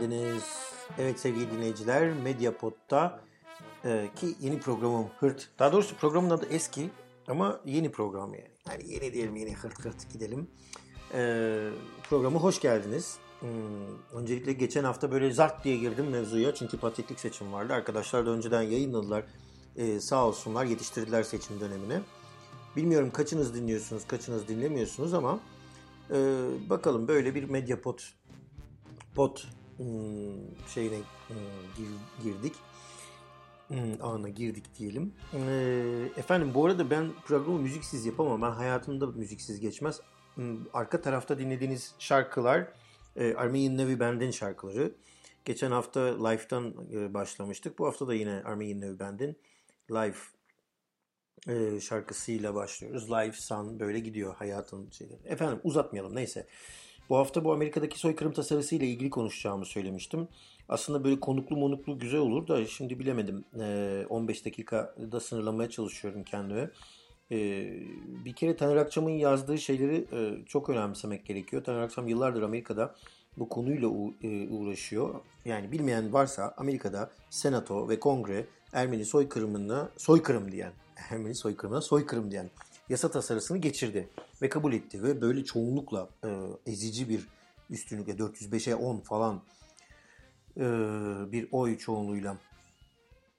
geldiniz. Evet sevgili dinleyiciler Mediapod'da e, ki yeni programım Hırt. Daha doğrusu programın adı eski ama yeni program yani. Yani yeni diyelim yeni hırt hırt gidelim. E, programa hoş geldiniz. Hmm, öncelikle geçen hafta böyle zart diye girdim mevzuya çünkü patiklik seçim vardı. Arkadaşlar da önceden yayınladılar. E, sağ olsunlar yetiştirdiler seçim dönemine. Bilmiyorum kaçınız dinliyorsunuz, kaçınız dinlemiyorsunuz ama e, bakalım böyle bir Mediapod pot şeyine hmm, girdik. Hmm, ana girdik diyelim. Ee, efendim bu arada ben programı müziksiz yapamam. Ben hayatımda müziksiz geçmez. Arka tarafta dinlediğiniz şarkılar e, Armenian Navy Band'in şarkıları. Geçen hafta Live'dan e, başlamıştık. Bu hafta da yine Armenian Navy Band'in Live e, şarkısıyla başlıyoruz. Live Sun böyle gidiyor hayatın şeyleri. Efendim uzatmayalım neyse. Bu hafta bu Amerika'daki soykırım tasarısı ile ilgili konuşacağımı söylemiştim. Aslında böyle konuklu monuklu güzel olur da şimdi bilemedim. 15 dakikada sınırlamaya çalışıyorum kendime. Bir kere Taner Akçam'ın yazdığı şeyleri çok önemsemek gerekiyor. Taner Akçam yıllardır Amerika'da bu konuyla uğraşıyor. Yani bilmeyen varsa Amerika'da Senato ve Kongre Ermeni soykırımına soykırım diyen, Ermeni soykırımına soykırım diyen yasa tasarısını geçirdi ve kabul etti ve böyle çoğunlukla e, ezici bir üstünlükle 405'e 10 falan e, bir oy çoğunluğuyla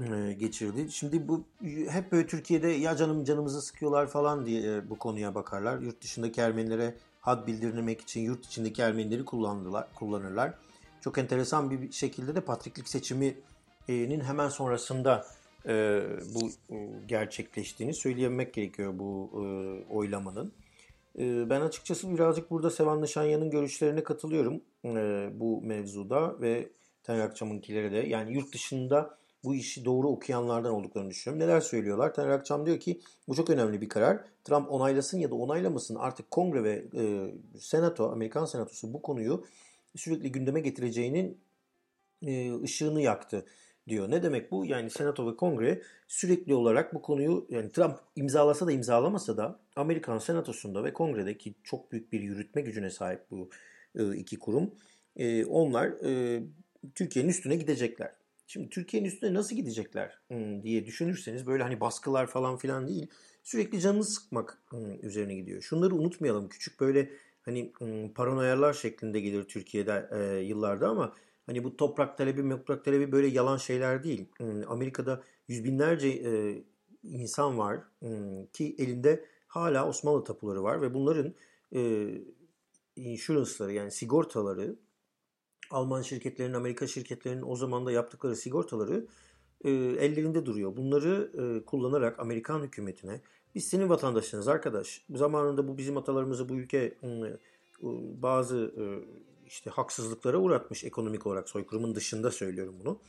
e, geçirdi. Şimdi bu hep böyle Türkiye'de ya canım canımızı sıkıyorlar falan diye e, bu konuya bakarlar. Yurt dışındaki Ermenilere had bildirmek için yurt içindeki Ermenileri kullandılar, kullanırlar. Çok enteresan bir şekilde de patriklik seçiminin hemen sonrasında e, bu e, gerçekleştiğini söyleyemek gerekiyor bu e, oylamanın. E, ben açıkçası birazcık burada Sevan Nişanyan'ın görüşlerine katılıyorum e, bu mevzuda ve Taner Akçam'ınkilere de. Yani yurt dışında bu işi doğru okuyanlardan olduklarını düşünüyorum. Neler söylüyorlar? Taner Akçam diyor ki bu çok önemli bir karar. Trump onaylasın ya da onaylamasın artık kongre ve e, senato, Amerikan senatosu bu konuyu sürekli gündeme getireceğinin e, ışığını yaktı diyor. Ne demek bu? Yani Senato ve Kongre sürekli olarak bu konuyu yani Trump imzalasa da imzalamasa da Amerikan Senatosu'nda ve Kongre'deki çok büyük bir yürütme gücüne sahip bu e, iki kurum. E, onlar e, Türkiye'nin üstüne gidecekler. Şimdi Türkiye'nin üstüne nasıl gidecekler hmm, diye düşünürseniz böyle hani baskılar falan filan değil. Sürekli canını sıkmak hmm, üzerine gidiyor. Şunları unutmayalım. Küçük böyle hani hmm, paranoyalar şeklinde gelir Türkiye'de yıllarda ama Hani bu toprak talebi, toprak talebi böyle yalan şeyler değil. Hmm, Amerika'da yüz binlerce e, insan var hmm, ki elinde hala Osmanlı tapuları var ve bunların e, insurance'ları yani sigortaları Alman şirketlerinin, Amerika şirketlerinin o zaman da yaptıkları sigortaları e, ellerinde duruyor. Bunları e, kullanarak Amerikan hükümetine biz senin vatandaşınız arkadaş. Zamanında bu bizim atalarımızı bu ülke e, bazı e, işte haksızlıklara uğratmış ekonomik olarak soykırımın dışında söylüyorum bunu.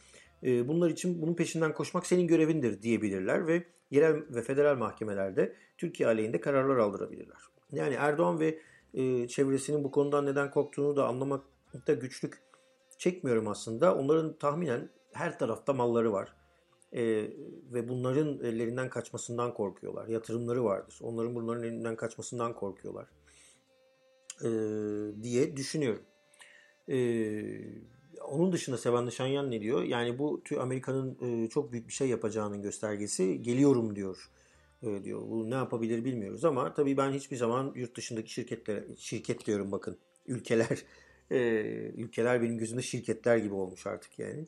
Ee, bunlar için bunun peşinden koşmak senin görevindir diyebilirler ve yerel ve federal mahkemelerde Türkiye aleyhinde kararlar aldırabilirler. Yani Erdoğan ve e, çevresinin bu konudan neden korktuğunu da anlamakta güçlük çekmiyorum aslında. Onların tahminen her tarafta malları var. E, ve bunların ellerinden kaçmasından korkuyorlar. Yatırımları vardır. Onların bunların elinden kaçmasından korkuyorlar. E, diye düşünüyorum. Ee, onun dışında Sevan Nişanyan ne diyor? Yani bu Amerika'nın e, çok büyük bir şey yapacağının göstergesi. Geliyorum diyor. E, diyor. Bu ne yapabilir bilmiyoruz ama tabii ben hiçbir zaman yurt dışındaki şirketlere, şirket diyorum bakın, ülkeler, e, ülkeler benim gözümde şirketler gibi olmuş artık yani.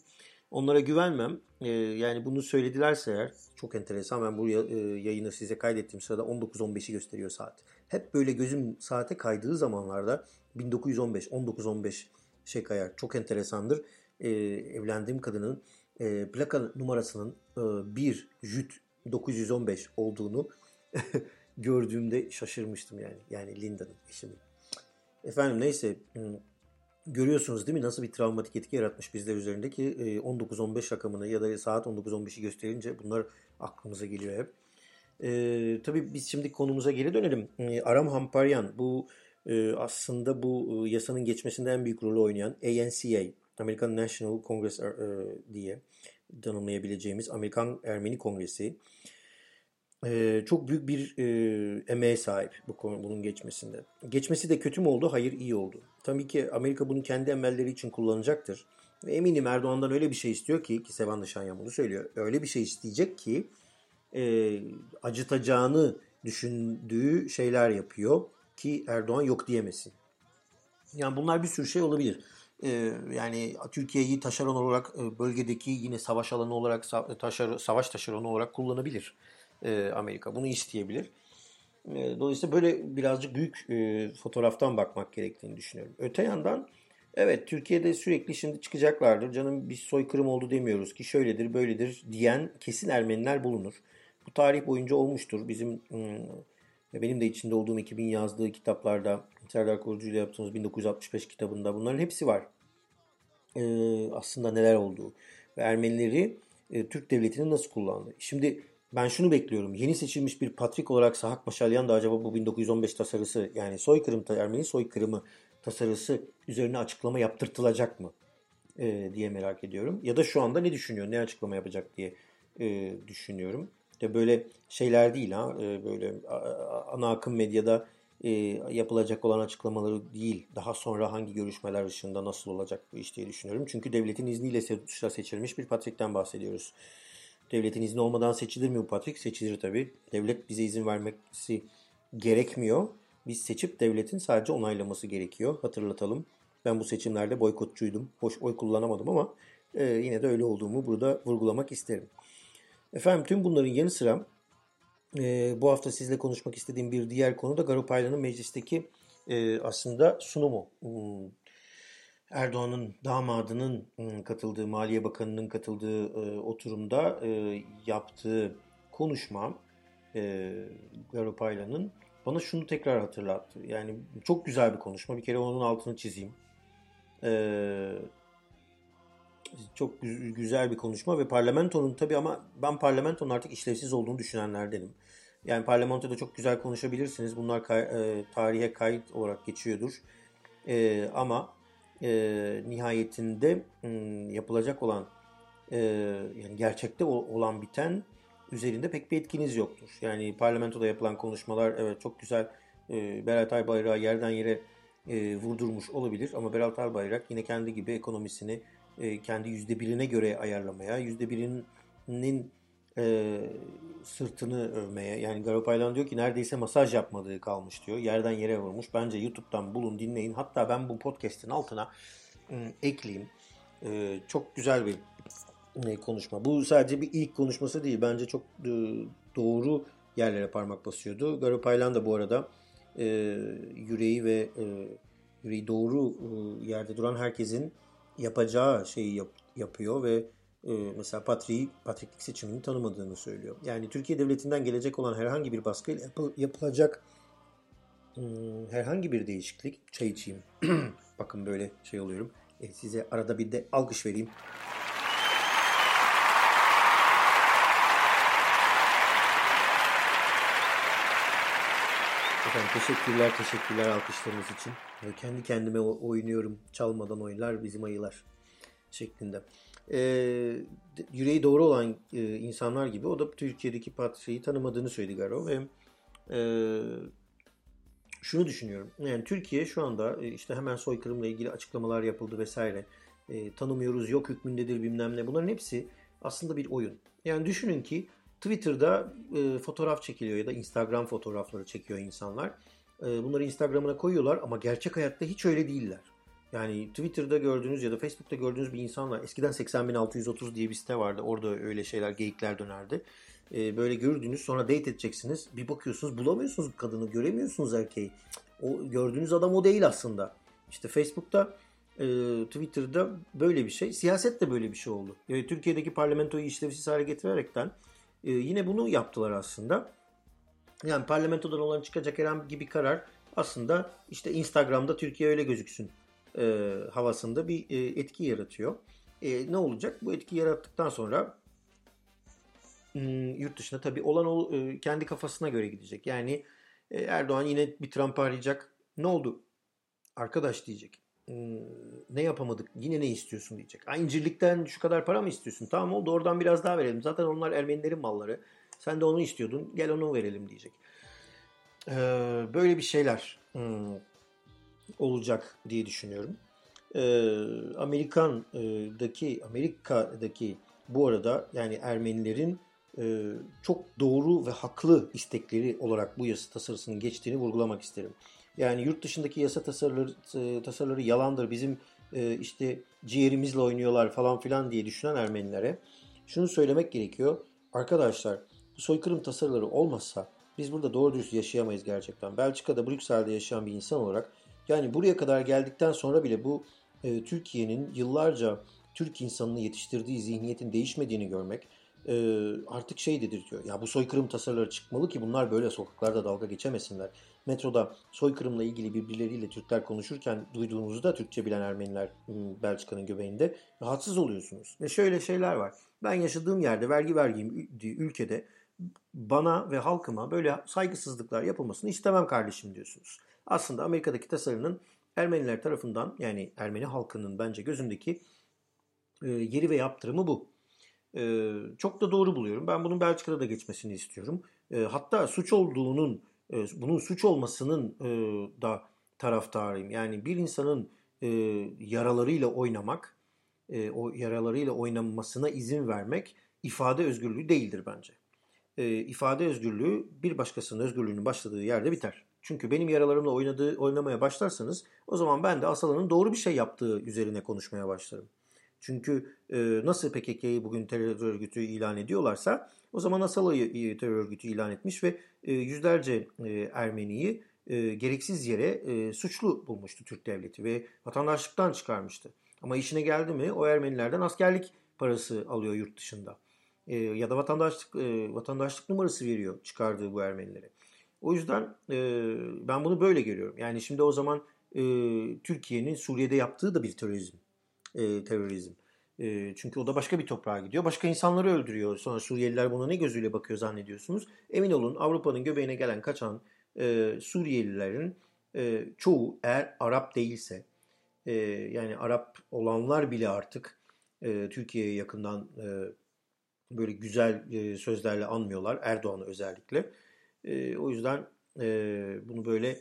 Onlara güvenmem. E, yani bunu söyledilerse eğer çok enteresan. Ben bu e, yayını size kaydettiğim sırada 19.15'i gösteriyor saat. Hep böyle gözüm saate kaydığı zamanlarda 1915, 19.15 şey kayar. Çok enteresandır. E, evlendiğim kadının e, plaka numarasının e, 1 Jüt 915 olduğunu gördüğümde şaşırmıştım yani. Yani Linda'nın eşimin. Efendim neyse görüyorsunuz değil mi nasıl bir travmatik etki yaratmış bizler üzerindeki 19-15 rakamını ya da saat 19-15'i gösterince bunlar aklımıza geliyor hep. Ee, tabii biz şimdi konumuza geri dönelim. Ee, Aram Hamparyan bu ee, aslında bu e, yasanın geçmesinde en büyük rolü oynayan ANCA, American National Congress e, diye tanımlayabileceğimiz Amerikan Ermeni Kongresi e, çok büyük bir emeğe sahip bu konu, bunun geçmesinde. Geçmesi de kötü mü oldu? Hayır iyi oldu. Tabii ki Amerika bunu kendi emelleri için kullanacaktır. Ve eminim Erdoğan'dan öyle bir şey istiyor ki, ki Sevan Nişanyan bunu söylüyor. Öyle bir şey isteyecek ki e, acıtacağını düşündüğü şeyler yapıyor ki Erdoğan yok diyemesin. Yani bunlar bir sürü şey olabilir. Ee, yani Türkiye'yi taşeron olarak e, bölgedeki yine savaş alanı olarak taşer, savaş taşeronu olarak kullanabilir e, Amerika. Bunu isteyebilir. E, dolayısıyla böyle birazcık büyük fotoğraftan bakmak gerektiğini düşünüyorum. Öte yandan evet Türkiye'de sürekli şimdi çıkacaklardır. Canım bir soykırım oldu demiyoruz ki şöyledir böyledir diyen kesin Ermeniler bulunur. Bu tarih boyunca olmuştur. Bizim benim de içinde olduğum 2000 yazdığı kitaplarda Serdar Korucu ile yaptığımız 1965 kitabında bunların hepsi var. Ee, aslında neler olduğu ve Ermenileri e, Türk devletini nasıl kullandı. Şimdi ben şunu bekliyorum. Yeni seçilmiş bir patrik olarak Sahak Maşalyan da acaba bu 1915 tasarısı yani soykırım, Ermeni soykırımı tasarısı üzerine açıklama yaptırtılacak mı e, diye merak ediyorum. Ya da şu anda ne düşünüyor, ne açıklama yapacak diye e, düşünüyorum. De böyle şeyler değil ha, e, böyle ana akım medyada e, yapılacak olan açıklamaları değil. Daha sonra hangi görüşmeler ışığında nasıl olacak bu iş diye düşünüyorum. Çünkü devletin izniyle seçilmiş bir patrikten bahsediyoruz. Devletin izni olmadan seçilir mi bu patrik? Seçilir tabii. Devlet bize izin vermesi gerekmiyor. Biz seçip devletin sadece onaylaması gerekiyor. Hatırlatalım. Ben bu seçimlerde boykotçuydum. Hoş oy kullanamadım ama e, yine de öyle olduğumu burada vurgulamak isterim. Efendim tüm bunların yanı sıra e, bu hafta sizle konuşmak istediğim bir diğer konu da Garopaylan'ın meclisteki e, aslında sunumu. Hmm, Erdoğan'ın damadının hmm, katıldığı, Maliye Bakanı'nın katıldığı e, oturumda e, yaptığı konuşma e, Garopaylan'ın bana şunu tekrar hatırlattı. Yani çok güzel bir konuşma. Bir kere onun altını çizeyim. E, çok güzel bir konuşma ve parlamentonun tabi ama ben parlamentonun artık işlevsiz olduğunu düşünenlerdenim. Yani parlamentoda çok güzel konuşabilirsiniz. Bunlar kay, e, tarihe kayıt olarak geçiyordur. E, ama e, nihayetinde m, yapılacak olan e, yani gerçekte olan biten üzerinde pek bir etkiniz yoktur. Yani parlamentoda yapılan konuşmalar evet çok güzel e, Berat Albayrak'ı yerden yere e, vurdurmuş olabilir ama Berat Albayrak yine kendi gibi ekonomisini e, kendi yüzde birine göre ayarlamaya, yüzde birinin e, sırtını övmeye. Yani Garopaylan diyor ki neredeyse masaj yapmadığı kalmış diyor. Yerden yere vurmuş. Bence YouTube'dan bulun dinleyin. Hatta ben bu podcast'in altına e, ekleyeyim. E, çok güzel bir e, konuşma. Bu sadece bir ilk konuşması değil. Bence çok e, doğru yerlere parmak basıyordu. Garopaylan da bu arada e, yüreği ve e, yüreği doğru e, yerde duran herkesin yapacağı şeyi yap, yapıyor ve e, mesela Patrick'i, Patrick'lik seçimini tanımadığını söylüyor. Yani Türkiye Devleti'nden gelecek olan herhangi bir baskıyla yapı, yapılacak hmm, herhangi bir değişiklik çay içeyim. Bakın böyle şey oluyorum. E, size arada bir de alkış vereyim. Efendim teşekkürler, teşekkürler alkışlarınız için. Kendi kendime oynuyorum. Çalmadan oynar bizim ayılar şeklinde. Ee, yüreği doğru olan e, insanlar gibi o da Türkiye'deki patriği tanımadığını söyledi Garo ve e, şunu düşünüyorum. Yani Türkiye şu anda e, işte hemen soykırımla ilgili açıklamalar yapıldı vesaire. E, tanımıyoruz, yok hükmündedir bilmem ne. Bunların hepsi aslında bir oyun. Yani düşünün ki Twitter'da e, fotoğraf çekiliyor ya da Instagram fotoğrafları çekiyor insanlar. E, bunları Instagram'ına koyuyorlar ama gerçek hayatta hiç öyle değiller. Yani Twitter'da gördüğünüz ya da Facebook'ta gördüğünüz bir insanla eskiden 80.630 diye bir site vardı. Orada öyle şeyler, geyikler dönerdi. E, böyle gördünüz sonra date edeceksiniz. Bir bakıyorsunuz bulamıyorsunuz kadını, göremiyorsunuz erkeği. O gördüğünüz adam o değil aslında. İşte Facebook'ta e, Twitter'da böyle bir şey. Siyaset de böyle bir şey oldu. Yani Türkiye'deki parlamentoyu işlevsiz hale getirerekten e, yine bunu yaptılar aslında. Yani parlamentodan olan çıkacak herhangi bir karar aslında işte Instagram'da Türkiye öyle gözüksün e, havasında bir e, etki yaratıyor. E, ne olacak? Bu etki yarattıktan sonra hmm, yurt dışında tabii olan e, kendi kafasına göre gidecek. Yani e, Erdoğan yine bir Trump arayacak. Ne oldu? Arkadaş diyecek. Ne yapamadık? Yine ne istiyorsun diyecek. Ay incirlikten şu kadar para mı istiyorsun? Tamam oldu oradan biraz daha verelim. Zaten onlar Ermenilerin malları. Sen de onu istiyordun. Gel onu verelim diyecek. Ee, böyle bir şeyler hmm, olacak diye düşünüyorum. e, Amerikan'daki Amerika'daki bu arada yani Ermenilerin e, çok doğru ve haklı istekleri olarak bu yasa tasarısının geçtiğini vurgulamak isterim. Yani yurt dışındaki yasa tasarıları, e, tasarıları yalandır, bizim e, işte ciğerimizle oynuyorlar falan filan diye düşünen Ermenilere şunu söylemek gerekiyor. Arkadaşlar bu soykırım tasarıları olmazsa biz burada doğru dürüst yaşayamayız gerçekten. Belçika'da, Brüksel'de yaşayan bir insan olarak yani buraya kadar geldikten sonra bile bu e, Türkiye'nin yıllarca Türk insanını yetiştirdiği zihniyetin değişmediğini görmek e, artık şey dedirtiyor. Ya bu soykırım tasarıları çıkmalı ki bunlar böyle sokaklarda dalga geçemesinler. Metroda soykırımla ilgili birbirleriyle Türkler konuşurken duyduğunuzda Türkçe bilen Ermeniler Belçika'nın göbeğinde rahatsız oluyorsunuz. Ve şöyle şeyler var. Ben yaşadığım yerde vergi verdiğim ülkede bana ve halkıma böyle saygısızlıklar yapılmasını istemem kardeşim diyorsunuz. Aslında Amerika'daki tasarının Ermeniler tarafından yani Ermeni halkının bence gözündeki e, yeri ve yaptırımı bu. E, çok da doğru buluyorum. Ben bunun Belçika'da da geçmesini istiyorum. E, hatta suç olduğunun, e, bunun suç olmasının e, da taraftarıyım. Yani bir insanın e, yaralarıyla oynamak, e, o yaralarıyla oynamasına izin vermek ifade özgürlüğü değildir bence. E, ifade özgürlüğü bir başkasının özgürlüğünün başladığı yerde biter. Çünkü benim yaralarımla oynadığı, oynamaya başlarsanız o zaman ben de Asala'nın doğru bir şey yaptığı üzerine konuşmaya başlarım. Çünkü e, nasıl PKK'yı bugün terör örgütü ilan ediyorlarsa o zaman Asala'yı terör örgütü ilan etmiş ve e, yüzlerce e, Ermeniyi e, gereksiz yere e, suçlu bulmuştu Türk devleti ve vatandaşlıktan çıkarmıştı. Ama işine geldi mi o Ermenilerden askerlik parası alıyor yurt dışında. E, ya da vatandaşlık e, vatandaşlık numarası veriyor çıkardığı bu Ermenilere. O yüzden e, ben bunu böyle görüyorum. Yani şimdi o zaman e, Türkiye'nin Suriye'de yaptığı da bir terörizm. E, terörizm. E, çünkü o da başka bir toprağa gidiyor. Başka insanları öldürüyor. Sonra Suriyeliler buna ne gözüyle bakıyor zannediyorsunuz. Emin olun Avrupa'nın göbeğine gelen kaçan e, Suriyelilerin e, çoğu eğer Arap değilse e, yani Arap olanlar bile artık e, Türkiye'ye yakından e, böyle güzel e, sözlerle anmıyorlar. Erdoğan'ı özellikle. E, o yüzden e, bunu böyle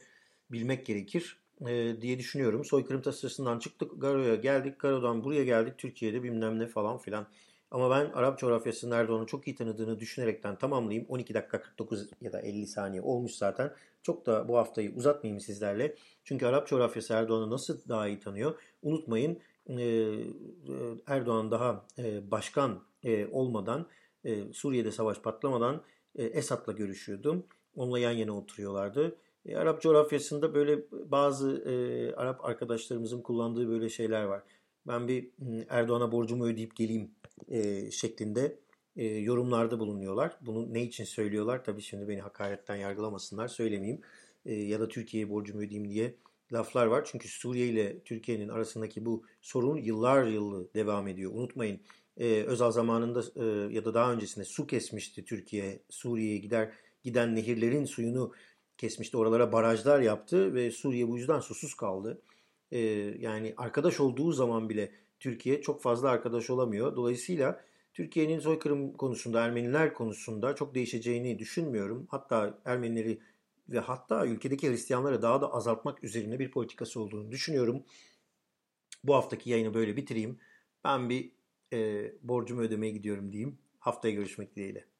bilmek gerekir e, diye düşünüyorum. Soykırım tasarısından çıktık, Garo'ya geldik, Garo'dan buraya geldik, Türkiye'de bilmem ne falan filan. Ama ben Arap coğrafyasının Erdoğan'ı çok iyi tanıdığını düşünerekten tamamlayayım. 12 dakika 49 ya da 50 saniye olmuş zaten. Çok da bu haftayı uzatmayayım sizlerle. Çünkü Arap coğrafyası Erdoğan'ı nasıl daha iyi tanıyor? Unutmayın Erdoğan daha başkan olmadan, Suriye'de savaş patlamadan Esad'la görüşüyordu. Onunla yan yana oturuyorlardı. E, Arap coğrafyasında böyle bazı e, Arap arkadaşlarımızın kullandığı böyle şeyler var. Ben bir Erdoğan'a borcumu ödeyip geleyim e, şeklinde e, yorumlarda bulunuyorlar. Bunu ne için söylüyorlar? Tabii şimdi beni hakaretten yargılamasınlar söylemeyeyim. E, ya da Türkiye'ye borcumu ödeyeyim diye laflar var. Çünkü Suriye ile Türkiye'nin arasındaki bu sorun yıllar yıllı devam ediyor. Unutmayın e, Özal zamanında e, ya da daha öncesinde su kesmişti Türkiye. Suriye'ye gider giden nehirlerin suyunu kesmişti. Oralara barajlar yaptı ve Suriye bu yüzden susuz kaldı. E, yani arkadaş olduğu zaman bile Türkiye çok fazla arkadaş olamıyor. Dolayısıyla Türkiye'nin soykırım konusunda, Ermeniler konusunda çok değişeceğini düşünmüyorum. Hatta Ermenileri ve hatta ülkedeki Hristiyanları daha da azaltmak üzerine bir politikası olduğunu düşünüyorum. Bu haftaki yayını böyle bitireyim. Ben bir e, borcumu ödemeye gidiyorum diyeyim. Haftaya görüşmek dileğiyle.